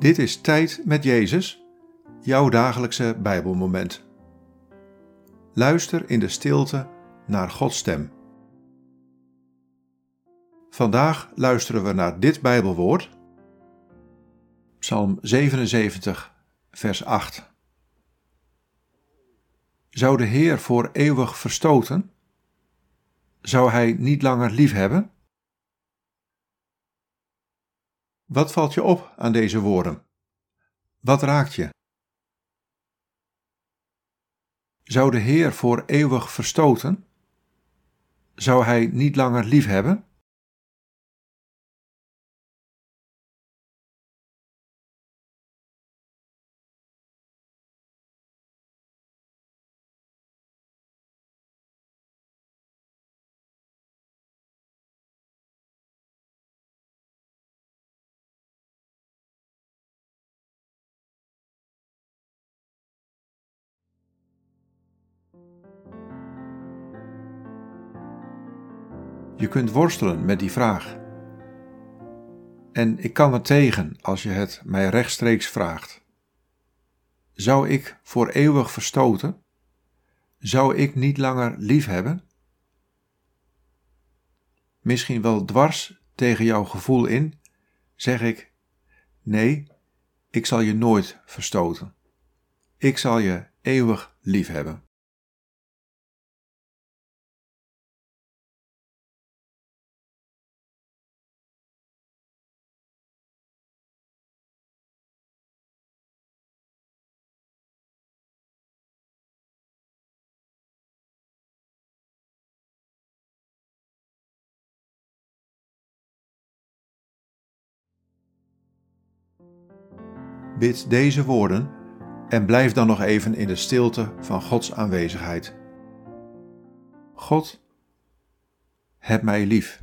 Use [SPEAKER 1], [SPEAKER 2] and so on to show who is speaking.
[SPEAKER 1] Dit is Tijd met Jezus, jouw dagelijkse Bijbelmoment. Luister in de stilte naar Gods stem. Vandaag luisteren we naar dit Bijbelwoord, Psalm 77, vers 8. Zou de Heer voor eeuwig verstoten? Zou Hij niet langer lief hebben? Wat valt je op aan deze woorden? Wat raakt je? Zou de Heer voor eeuwig verstoten? Zou Hij niet langer lief Je kunt worstelen met die vraag. En ik kan er tegen als je het mij rechtstreeks vraagt. Zou ik voor eeuwig verstoten? Zou ik niet langer lief hebben? Misschien wel dwars tegen jouw gevoel in, zeg ik: Nee, ik zal je nooit verstoten. Ik zal je eeuwig lief hebben. Bid deze woorden en blijf dan nog even in de stilte van Gods aanwezigheid. God, heb mij lief.